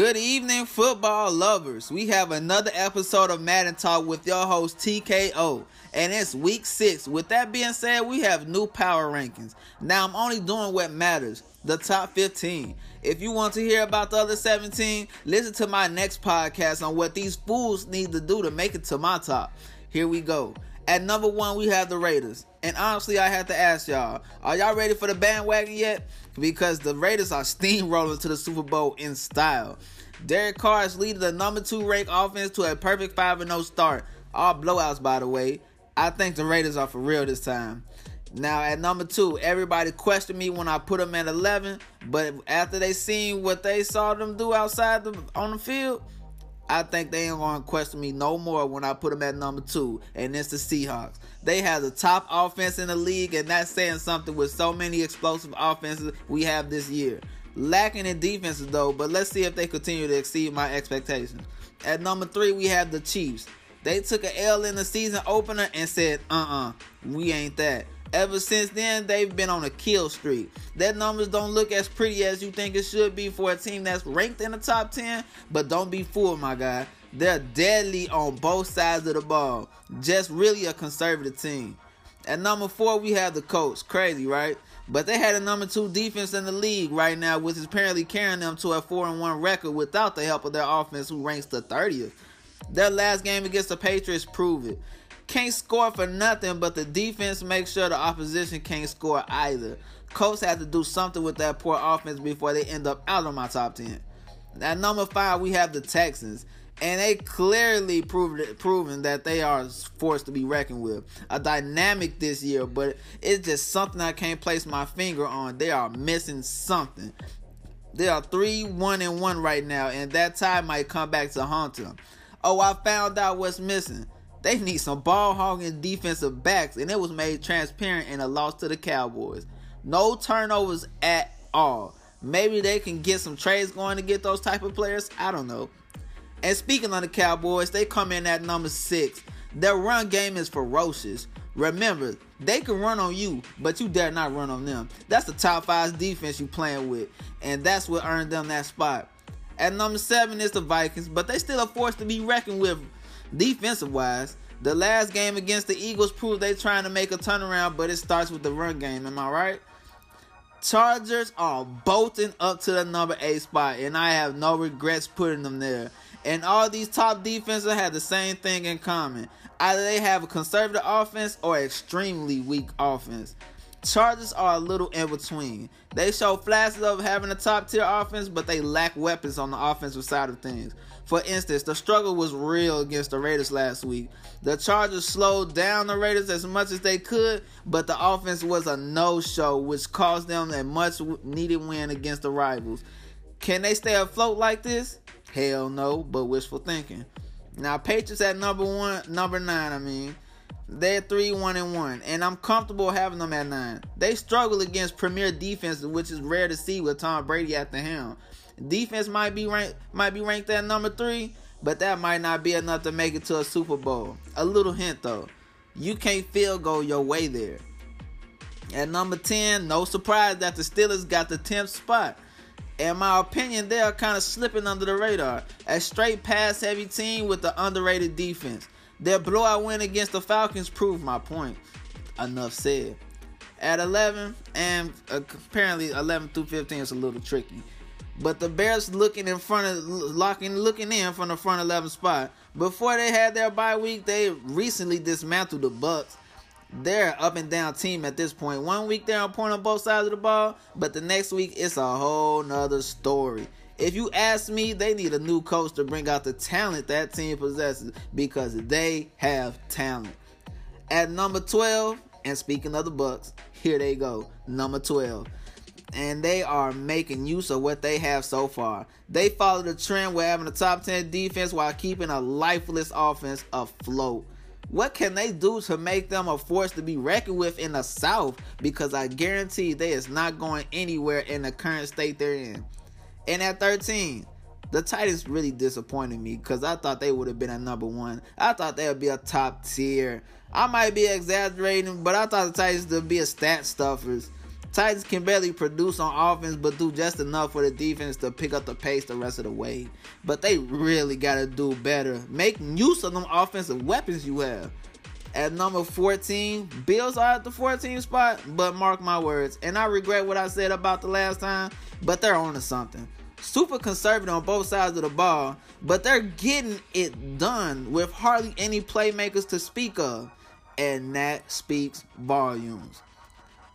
morning, football lovers. We have another episode of Madden Talk with your host TKO, and it's week six. With that being said, we have new power rankings. Now, I'm only doing what matters the top 15. If you want to hear about the other 17, listen to my next podcast on what these fools need to do to make it to my top. Here we go. At number one, we have the Raiders. And honestly, I have to ask y'all, are y'all ready for the bandwagon yet? Because the Raiders are steamrolling to the Super Bowl in style. Derek Carr is leading the number two ranked offense to a perfect 5 0 start. All blowouts, by the way. I think the Raiders are for real this time. Now, at number two, everybody questioned me when I put them at 11, but after they seen what they saw them do outside the, on the field, I think they ain't gonna question me no more when I put them at number two, and it's the Seahawks. They have the top offense in the league, and that's saying something with so many explosive offenses we have this year. Lacking in defenses though, but let's see if they continue to exceed my expectations. At number three, we have the Chiefs. They took an L in the season opener and said, uh uh-uh, uh, we ain't that. Ever since then, they've been on a kill streak. Their numbers don't look as pretty as you think it should be for a team that's ranked in the top 10, but don't be fooled, my guy. They're deadly on both sides of the ball. Just really a conservative team. At number four, we have the Colts. Crazy, right? But they had a number two defense in the league right now, which is apparently carrying them to a 4 and 1 record without the help of their offense, who ranks the 30th. Their last game against the Patriots proved it can't score for nothing, but the defense makes sure the opposition can't score either. Colts have to do something with that poor offense before they end up out of my top 10. At number five, we have the Texans. And they clearly proved proven that they are forced to be reckoned with. A dynamic this year, but it's just something I can't place my finger on. They are missing something. They are three one and one right now, and that tie might come back to haunt them. Oh, I found out what's missing. They need some ball hogging defensive backs, and it was made transparent in a loss to the Cowboys. No turnovers at all. Maybe they can get some trades going to get those type of players. I don't know. And speaking on the Cowboys, they come in at number six. Their run game is ferocious. Remember, they can run on you, but you dare not run on them. That's the top five defense you playing with, and that's what earned them that spot. At number seven is the Vikings, but they still are forced to be reckoned with defensive wise. The last game against the Eagles proved they trying to make a turnaround, but it starts with the run game. Am I right? Chargers are bolting up to the number eight spot, and I have no regrets putting them there. And all these top defenses have the same thing in common. Either they have a conservative offense or extremely weak offense. Chargers are a little in between. They show flashes of having a top tier offense, but they lack weapons on the offensive side of things. For instance, the struggle was real against the Raiders last week. The Chargers slowed down the Raiders as much as they could, but the offense was a no show, which caused them a much needed win against the rivals. Can they stay afloat like this? Hell no, but wishful thinking. Now, Patriots at number one, number nine, I mean. They're three one and one, and I'm comfortable having them at nine. They struggle against premier defenses, which is rare to see with Tom Brady at the helm. Defense might be ranked might be ranked at number three, but that might not be enough to make it to a Super Bowl. A little hint though, you can't field goal your way there. At number 10, no surprise that the Steelers got the 10th spot. In my opinion, they are kind of slipping under the radar. A straight pass heavy team with the underrated defense. Their blowout win against the Falcons proved my point. Enough said. At 11, and uh, apparently 11 through 15 is a little tricky. But the Bears looking in front of locking looking in from the front 11 spot. Before they had their bye week, they recently dismantled the Bucs. They're up and down team at this point. One week they're on point on both sides of the ball, but the next week it's a whole nother story. If you ask me, they need a new coach to bring out the talent that team possesses because they have talent. At number 12, and speaking of the Bucs, here they go. Number 12. And they are making use of what they have so far. They follow the trend with having a top 10 defense while keeping a lifeless offense afloat. What can they do to make them a force to be reckoned with in the South? Because I guarantee they is not going anywhere in the current state they're in. And at 13, the Titans really disappointed me because I thought they would have been a number one. I thought they would be a top tier. I might be exaggerating, but I thought the Titans would be a stat stuffers. Titans can barely produce on offense, but do just enough for the defense to pick up the pace the rest of the way. But they really got to do better. Make use of them offensive weapons you have. At number 14, Bills are at the 14 spot, but mark my words, and I regret what I said about the last time, but they're on to something. Super conservative on both sides of the ball, but they're getting it done with hardly any playmakers to speak of, and that speaks volumes.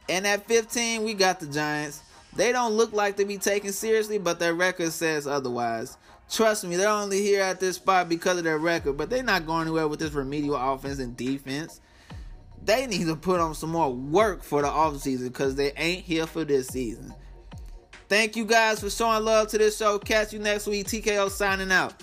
And at 15, we got the Giants. They don't look like to be taken seriously, but their record says otherwise. Trust me, they're only here at this spot because of their record, but they're not going anywhere with this remedial offense and defense. They need to put on some more work for the offseason because they ain't here for this season. Thank you guys for showing love to this show. Catch you next week. TKO signing out.